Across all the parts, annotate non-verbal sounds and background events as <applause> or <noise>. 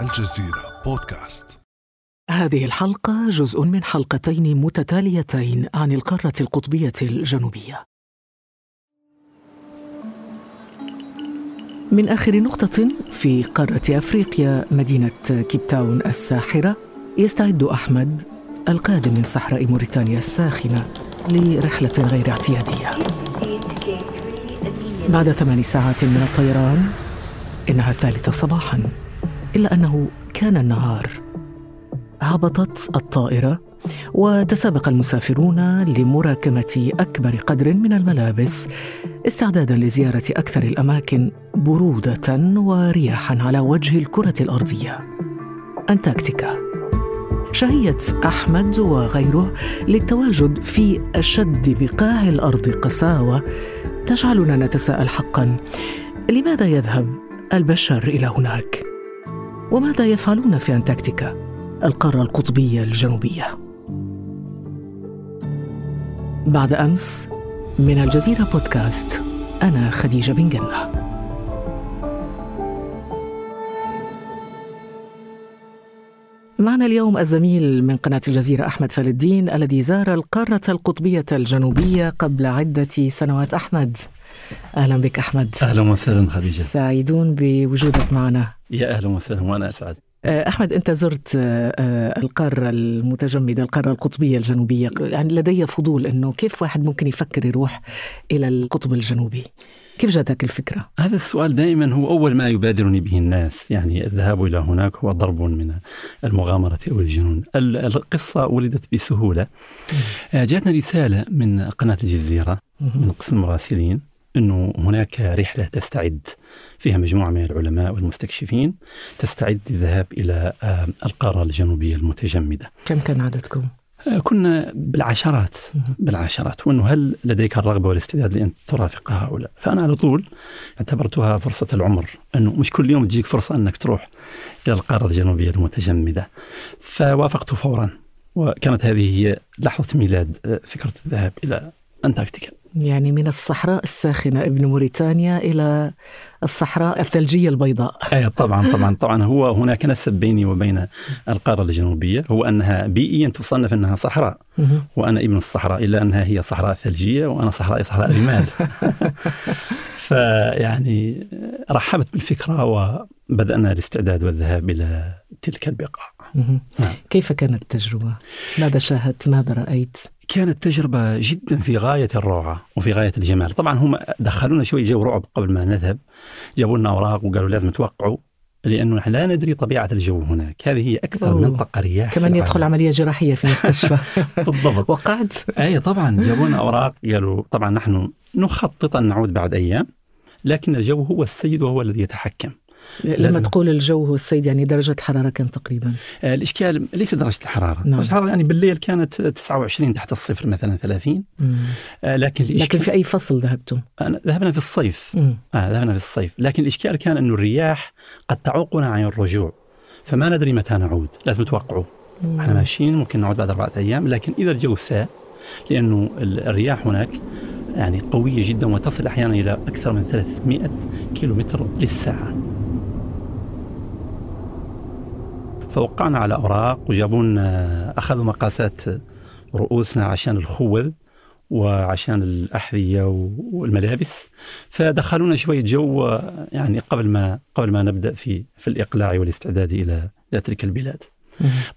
الجزيرة بودكاست هذه الحلقة جزء من حلقتين متتاليتين عن القارة القطبية الجنوبية. من آخر نقطة في قارة أفريقيا مدينة كيب تاون الساحرة يستعد أحمد القادم من صحراء موريتانيا الساخنة لرحلة غير اعتيادية. بعد ثمان ساعات من الطيران إنها الثالثة صباحاً إلا أنه كان النهار. هبطت الطائرة وتسابق المسافرون لمراكمة أكبر قدر من الملابس استعدادا لزيارة أكثر الأماكن برودة ورياحا على وجه الكرة الأرضية. أنتاركتيكا. شهية أحمد وغيره للتواجد في أشد بقاع الأرض قساوة تجعلنا نتساءل حقا لماذا يذهب البشر إلى هناك؟ وماذا يفعلون في أنتاركتيكا؟ القارة القطبية الجنوبية. بعد أمس من الجزيرة بودكاست أنا خديجة بن جنة. معنا اليوم الزميل من قناة الجزيرة أحمد فالدين الذي زار القارة القطبية الجنوبية قبل عدة سنوات. أحمد. أهلا بك أحمد. أهلا وسهلا خديجة. سعيدون بوجودك معنا. يا أهلا وسهلا وأنا أسعد. أحمد أنت زرت القارة المتجمدة القارة القطبية الجنوبية. يعني لدي فضول أنه كيف واحد ممكن يفكر يروح إلى القطب الجنوبي؟ كيف جاتك الفكرة؟ هذا السؤال دائما هو أول ما يبادرني به الناس. يعني الذهاب إلى هناك هو ضرب من المغامرة أو الجنون. القصة ولدت بسهولة. جاتنا رسالة من قناة الجزيرة من قسم المراسلين أنه هناك رحلة تستعد فيها مجموعة من العلماء والمستكشفين تستعد للذهاب إلى القارة الجنوبية المتجمدة كم كان عددكم؟ كنا بالعشرات بالعشرات وإنه هل لديك الرغبة والاستعداد لأن ترافق هؤلاء؟ فأنا على طول اعتبرتها فرصة العمر إنه مش كل يوم تجيك فرصة إنك تروح إلى القارة الجنوبية المتجمدة. فوافقت فورا وكانت هذه هي لحظة ميلاد فكرة الذهاب إلى أنتاركتيكا. يعني من الصحراء الساخنة ابن موريتانيا إلى الصحراء الثلجية البيضاء. أي طبعا طبعا طبعا. هو هناك نسب بيني وبين القارة الجنوبية. هو أنها بيئيا تصنف أنها صحراء. وأنا ابن الصحراء إلا أنها هي صحراء ثلجية وأنا صحراء صحراء رمال. <laughs> فيعني رحبت بالفكرة وبدأنا الاستعداد والذهاب إلى تلك البقاع. كيف كانت التجربة؟ ماذا شاهدت؟ ماذا رأيت؟ كانت تجربة جدا في غاية الروعة وفي غاية الجمال. طبعا هم دخلونا شوي جو رعب قبل ما نذهب. جابوا لنا أوراق وقالوا لازم توقعوا لأنه نحن لا ندري طبيعة الجو هناك. هذه هي أكثر أوه. منطقة رياح كمان يدخل عملية جراحية في المستشفى <laughs> بالضبط. وقعت أي طبعا. جابوا لنا أوراق قالوا طبعا نحن نخطط أن نعود بعد أيام لكن الجو هو السيد وهو الذي يتحكم. لما. تقول الجو هو السيد يعني درجة حرارة كم تقريبا؟ آه الإشكال ليس درجة الحرارة. نعم. درجة الحرارة يعني بالليل كانت 29 تحت الصفر مثلا 30 آه لكن الإشكال لكن في أي فصل ذهبتم؟ آه ذهبنا في الصيف. آه ذهبنا في الصيف. لكن الإشكال كان أنه الرياح قد تعوقنا عن الرجوع. فما ندري متى نعود. لازم نتوقعوا إحنا ماشيين ممكن نعود بعد أربعة أيام. لكن إذا الجو ساء لأنه الرياح هناك يعني قوية جدا وتصل أحيانا إلى أكثر من 300 كيلومتر للساعة. فوقعنا على أوراق وجابوا لنا أخذوا مقاسات رؤوسنا عشان الخوذ وعشان الأحذية والملابس. فدخلونا شوية جو يعني قبل ما قبل ما نبدأ في في الإقلاع والاستعداد إلى إلى تلك البلاد.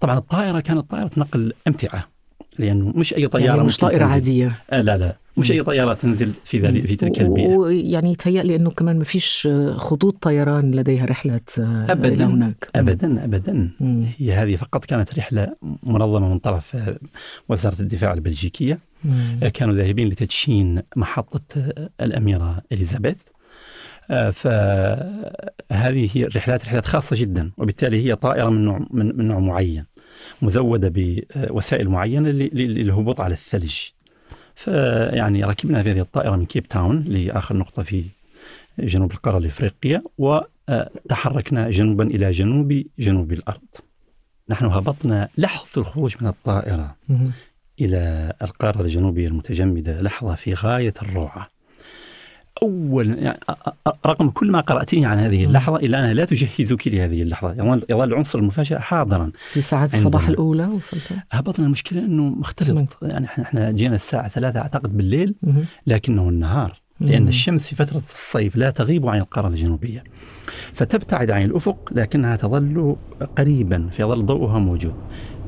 طبعا الطائرة كانت طائرة نقل أمتعة. لأنه مش أي طيارة يعني مش طائرة تنزل. عادية. آه لا لا. مش أي طيارة تنزل في ذلك في تلك البيئة. ويعني يتهيألي أنه كمان ما فيش خطوط طيران لديها رحلة أبدا إلى هناك. أبدا أبدا. مم. هي هذه فقط كانت رحلة منظمة من طرف وزارة الدفاع البلجيكية. مم. كانوا ذاهبين لتدشين محطة الأميرة إليزابيث. فهذه هي الرحلات رحلات خاصة جدا وبالتالي هي طائرة من نوع من نوع معين. مزودة بوسائل معينة للهبوط على الثلج. فيعني ركبنا في هذه الطائرة من كيب تاون لآخر نقطة في جنوب القارة الإفريقية وتحركنا جنوبا إلى جنوب جنوب الأرض. نحن هبطنا لحظة الخروج من الطائرة إلى القارة الجنوبية المتجمدة. لحظة في غاية الروعة. اول يعني رغم كل ما قرأتيه عن هذه اللحظة الا انها لا تجهزك لهذه اللحظة. يظل يظل العنصر المفاجاه حاضرا في ساعات الصباح الأولى وصلت؟ هبطنا. المشكلة إنه مختلط. يعني إحنا جينا الساعة ثلاثة أعتقد بالليل لكنه النهار لأن الشمس في فترة الصيف لا تغيب عن القارة الجنوبية. فتبتعد عن الأفق لكنها تظل قريبا فيظل ضوءها موجود.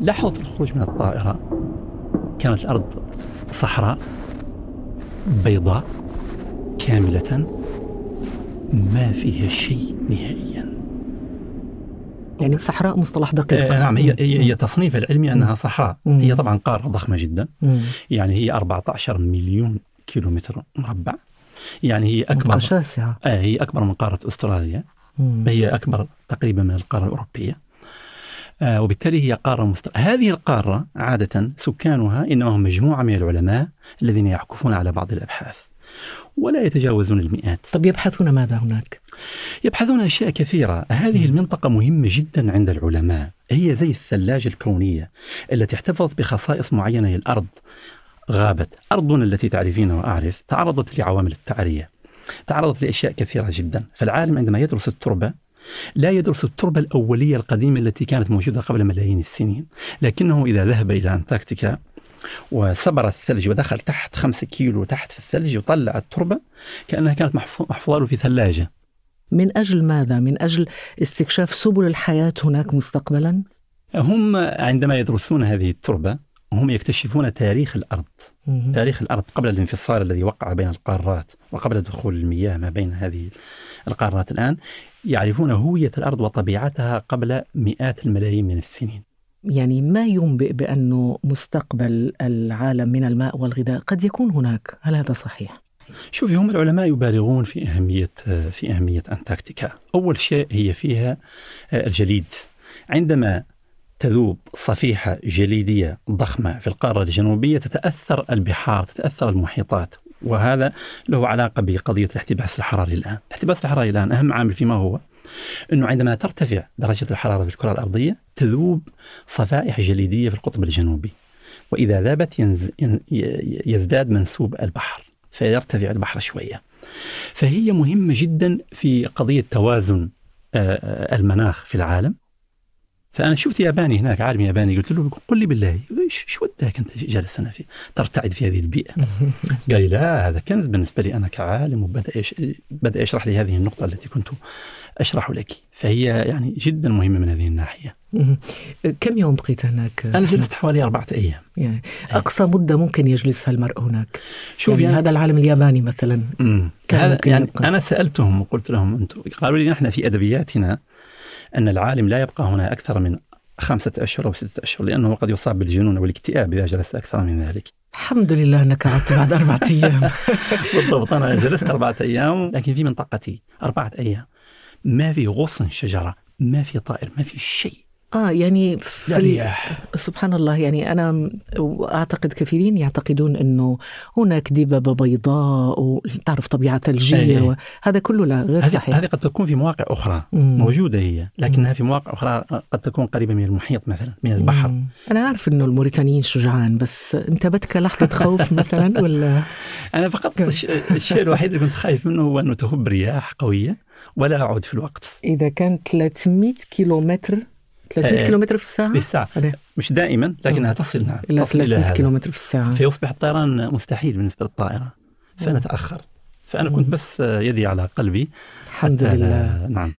لحظة الخروج من الطائرة. كانت الأرض صحراء بيضاء. كاملة ما فيها شيء نهائيا. يعني صحراء مصطلح دقيق. آه نعم هي هي تصنيف العلمي أنها صحراء. مم. هي طبعا قارة ضخمة جدا. مم. يعني هي 14 مليون كيلومتر مربع. يعني هي أكبر شاسعه آه هي أكبر من قارة أستراليا. مم. هي أكبر تقريبا من القارة الأوروبية. آه وبالتالي هي قارة مست... هذه القارة عادة سكانها إنما هم مجموعة من العلماء الذين يعكفون على بعض الأبحاث. ولا يتجاوزون المئات. طب يبحثون ماذا هناك؟ يبحثون أشياء كثيرة. هذه المنطقة مهمة جدا عند العلماء. هي زي الثلاجة الكونية التي احتفظت بخصائص معينة للأرض. غابت. أرضنا التي تعرفينها وأعرف تعرضت لعوامل التعرية. تعرضت لأشياء كثيرة جدا. فالعالم عندما يدرس التربة لا يدرس التربة الأولية القديمة التي كانت موجودة قبل ملايين السنين. لكنه إذا ذهب إلى أنتاركتيكا وسبر الثلج ودخل تحت خمسة كيلو تحت في الثلج وطلع التربة كأنها كانت محفوظة له في ثلاجة من أجل ماذا؟ من أجل استكشاف سبل الحياة هناك مستقبلا؟ هم عندما يدرسون هذه التربة هم يكتشفون تاريخ الأرض مم. تاريخ الأرض قبل الانفصال الذي وقع بين القارات وقبل دخول المياه ما بين هذه القارات الآن يعرفون هوية الأرض وطبيعتها قبل مئات الملايين من السنين يعني ما ينبئ بأنه مستقبل العالم من الماء والغذاء قد يكون هناك. هل هذا صحيح؟ شوفي هم العلماء يبالغون في أهمية في أهمية أنتاركتيكا. أول شيء هي فيها الجليد. عندما تذوب صفيحة جليدية ضخمة في القارة الجنوبية تتأثر البحار تتأثر المحيطات. وهذا له علاقة بقضية الاحتباس الحراري الآن. الاحتباس الحراري الآن أهم عامل فيما هو. أنه عندما ترتفع درجة الحرارة في الكرة الأرضية تذوب صفائح جليدية في القطب الجنوبي. وإذا ذابت ينز... يزداد منسوب البحر فيرتفع البحر شوية. فهي مهمة جدا في قضية توازن المناخ في العالم. فأنا شفت ياباني هناك عالم ياباني قلت له قل لي بالله إيش وداك أنت جالس هنا في ترتعد في هذه البيئة؟ <laughs> قال لي لا هذا كنز بالنسبة لي أنا كعالم وبدأ. بدأ يشرح لي هذه النقطة التي كنت أشرح لك فهي يعني جدا مهمة من هذه الناحية. <laughs> كم يوم بقيت هناك؟ أنا جلست حوالي أربعة أيام. يعني أقصى مدة ممكن يجلسها المرء هناك. شوف يعني, يعني هذا العالم الياباني مثلا. هذا يعني يبقى. أنا سألتهم وقلت لهم أنتم قالوا لي نحن في أدبياتنا أن العالم لا يبقى هنا أكثر من خمسة أشهر أو ستة أشهر لأنه قد يصاب بالجنون والاكتئاب إذا جلس أكثر من ذلك. الحمد لله أنك عدت بعد أربعة <laughs> أيام. بالضبط أنا جلست أربعة أيام لكن في منطقتي أربعة أيام. ما في غصن شجرة ما في طائر ما في شيء. آه يعني في سبحان الله يعني أنا أعتقد كثيرين يعتقدون إنه هناك دببه بيضاء وتعرف طبيعة ثلجيه هذا كله لا غير صحيح. هذه قد تكون في مواقع أخرى مم. موجودة هي لكنها في مواقع أخرى قد تكون قريبة من المحيط مثلا من البحر. مم. أنا عارف إنه الموريتانيين شجعان بس انتابتك لحظة خوف <laughs> مثلا ولا؟ أنا فقط الشيء الوحيد اللي كنت خايف منه هو أنه تهب رياح قوية ولا أعود في الوقت. إذا كان 300 كيلومتر 300 كيلومتر في الساعة؟ في الساعة مش دائما لكنها تصل نعم إلى 300 كيلومتر في الساعة. فيصبح الطيران مستحيل بالنسبة للطائرة. فنتأخر. فأنا كنت بس يدي على قلبي. الحمد لله. نعم.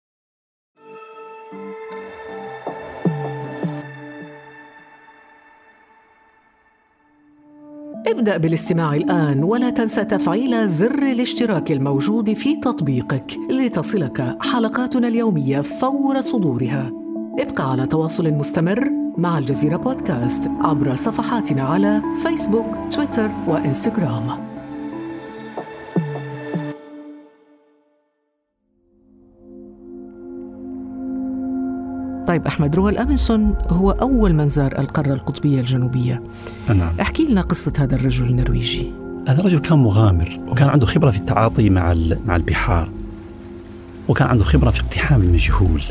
ابدأ بالاستماع الآن ولا تنسى تفعيل زر الاشتراك الموجود في تطبيقك لتصلك حلقاتنا اليومية فور صدورها. ابقى على تواصل مستمر مع الجزيرة بودكاست عبر صفحاتنا على فيسبوك، تويتر وإنستغرام. طيب أحمد روال أميسون هو أول من زار القارة القطبية الجنوبية. نعم. احكي لنا قصة هذا الرجل النرويجي. هذا الرجل كان مغامر وكان عنده خبرة في التعاطي مع مع البحار. وكان عنده خبرة في اقتحام المجهول.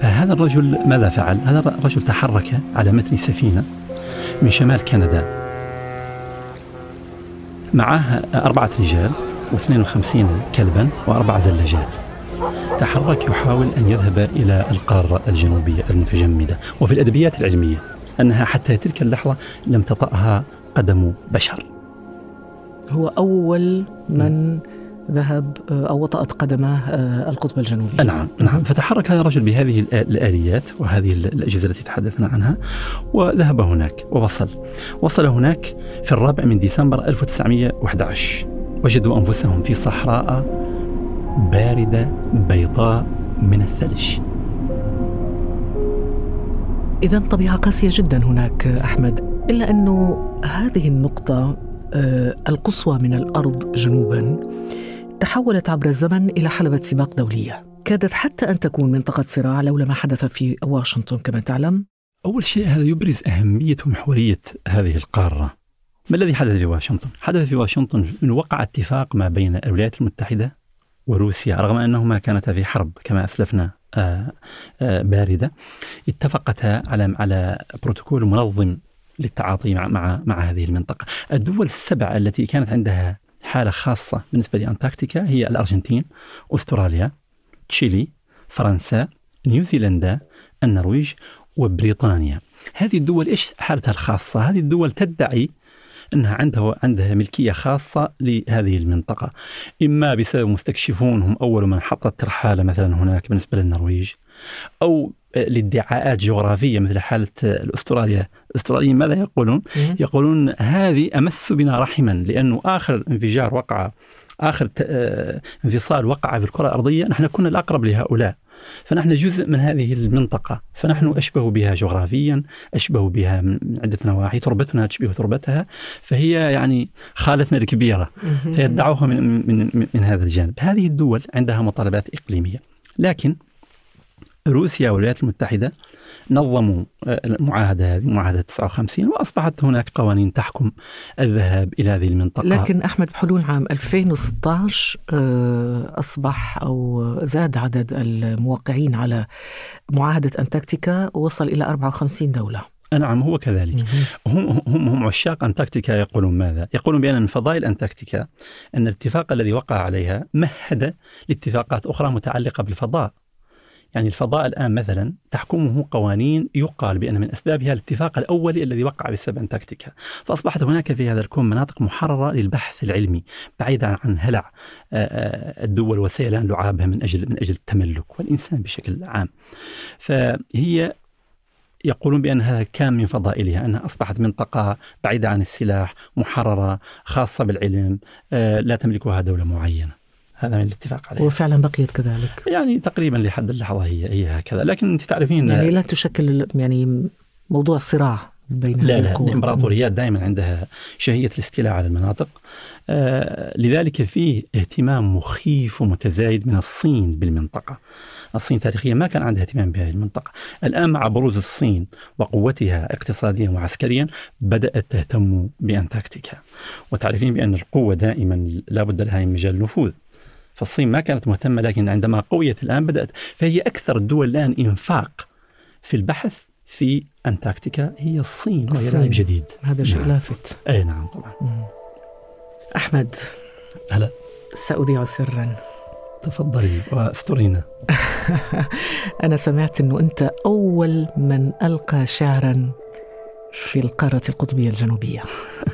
هذا الرجل ماذا فعل؟ هذا الرجل تحرك على متن سفينة من شمال كندا. معه أربعة رجال و52 كلبا وأربع زلاجات. تحرك يحاول أن يذهب إلى القارة الجنوبية المتجمدة وفي الأدبيات العلمية أنها حتى تلك اللحظة لم تطأها قدم بشر. هو أول من ذهب آه، أو وطأت قدمه آه، القطب الجنوبي. نعم نعم. فتحرك هذا الرجل بهذه الآليات وهذه الأجهزة التي تحدثنا عنها وذهب هناك ووصل. وصل هناك في الرابع من ديسمبر 1911 وجدوا أنفسهم في صحراء باردة بيضاء من الثلج. إذا طبيعة قاسية جدا هناك أحمد. إلا أنه هذه النقطة آه، القصوى من الأرض جنوبا تحولت عبر الزمن إلى حلبة سباق دولية. كادت حتى أن تكون منطقة صراع لولا ما حدث في واشنطن كما تعلم. أول شيء هذا يبرز أهمية ومحورية هذه القارة. ما الذي حدث في واشنطن؟ حدث في واشنطن أنه وقع اتفاق ما بين الولايات المتحدة وروسيا رغم أنهما كانتا في حرب كما أسلفنا آه، آه، باردة. اتفقتا على على بروتوكول منظم للتعاطي مع مع مع هذه المنطقة. الدول السبع التي كانت عندها حالة خاصة بالنسبة لأنتاركتيكا هي الأرجنتين أستراليا تشيلي فرنسا نيوزيلندا النرويج وبريطانيا هذه الدول إيش حالتها الخاصة؟ هذه الدول تدعي أنها عندها عندها ملكية خاصة لهذه المنطقة إما بسبب مستكشفون هم أول من حط الترحاله مثلا هناك بالنسبة للنرويج أو لادعاءات جغرافية مثل حالة الاستراليا، الأستراليين ماذا يقولون؟ يقولون هذه أمس بنا رحما لأنه آخر انفجار وقع آخر آه، انفصال وقع في الكرة الأرضية نحن كنا الأقرب لهؤلاء. فنحن جزء من هذه المنطقة. فنحن أشبه بها جغرافيا أشبه بها من عدة نواحي تربتنا تشبه تربتها. فهي يعني خالتنا الكبيرة. فيدعوها من, من, من, من هذا الجانب. هذه الدول عندها مطالبات إقليمية. لكن روسيا والولايات المتحدة نظموا آه، المعاهدة هذه معاهدة 59 وأصبحت هناك قوانين تحكم الذهاب إلى هذه المنطقة. لكن أحمد بحلول عام 2016 آه، أصبح أو زاد عدد الموقعين على معاهدة أنتاركتيكا وصل إلى 54 دولة. نعم هو كذلك. هم هم هم عشاق أنتاركتيكا يقولون ماذا؟ يقولون بأن من فضائل أنتاركتيكا أن الاتفاق الذي وقع عليها مهد لاتفاقات أخرى متعلقة بالفضاء. يعني الفضاء الآن مثلا تحكمه قوانين يقال بأن من أسبابها الاتفاق الأولي الذي وقع بسبب أنتاركتيكا فأصبحت هناك في هذا الكون مناطق محررة للبحث العلمي بعيدا عن هلع الدول وسيلان لعابها من أجل من أجل التملك والإنسان بشكل عام. فهي يقولون بأن هذا كان من فضائلها أنها أصبحت منطقة بعيدة عن السلاح محررة خاصة بالعلم لا تملكها دولة معينة. هذا من الاتفاق عليه. وفعلا بقيت كذلك. يعني تقريبا لحد اللحظة هي هي هكذا. لكن أنت تعرفين يعني لا تشكل يعني موضوع صراع بين لا لا الامبراطوريات دائما عندها شهية الاستيلاء على المناطق. آه لذلك فيه اهتمام مخيف ومتزايد من الصين بالمنطقة. الصين تاريخيا ما كان عندها اهتمام بهذه المنطقة. الآن مع بروز الصين وقوتها اقتصاديا وعسكريا بدأت تهتم بأنتاركتيكا. وتعرفين بأن القوة دائما لا بد لها من مجال نفوذ فالصين ما كانت مهتمة لكن عندما قويت الآن بدأت. فهي أكثر الدول الآن إنفاق في البحث في أنتاركتيكا هي الصين وهي لاعب جديد هذا شيء نعم. لافت. أي نعم طبعا. مم. أحمد. هلا. سأذيع سرا. تفضلي واسترينا. <laughs> أنا سمعت أنه أنت أول من ألقى شعرا في القارة القطبية الجنوبية.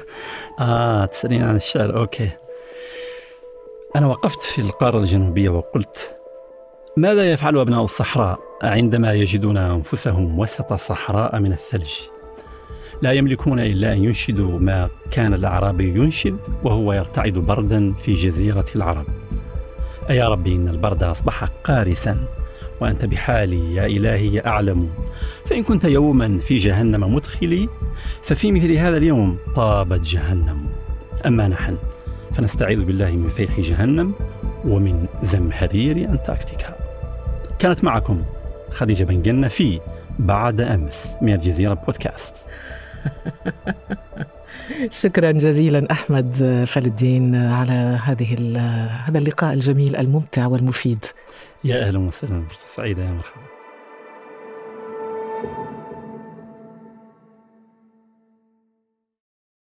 <laughs> آه تسألين عن الشعر أوكي. أنا وقفت في القارة الجنوبية وقلت ماذا يفعل أبناء الصحراء عندما يجدون أنفسهم وسط صحراء من الثلج؟ لا يملكون إلا أن ينشدوا ما كان الأعرابي ينشد وهو يرتعد بردا في جزيرة العرب. أيا ربي إن البرد أصبح قارسا وأنت بحالي يا إلهي أعلم. فإن كنت يوما في جهنم مدخلي ففي مثل هذا اليوم طابت جهنم. أما نحن فنستعيذ بالله من فيح جهنم ومن زمهرير أنتاركتيكا. كانت معكم خديجة بن جنة في بعد أمس من الجزيرة بودكاست. <laughs> شكرا جزيلا أحمد فلدين على هذه هذا اللقاء الجميل الممتع والمفيد. يا أهلا وسهلا سعيده يا مرحبا.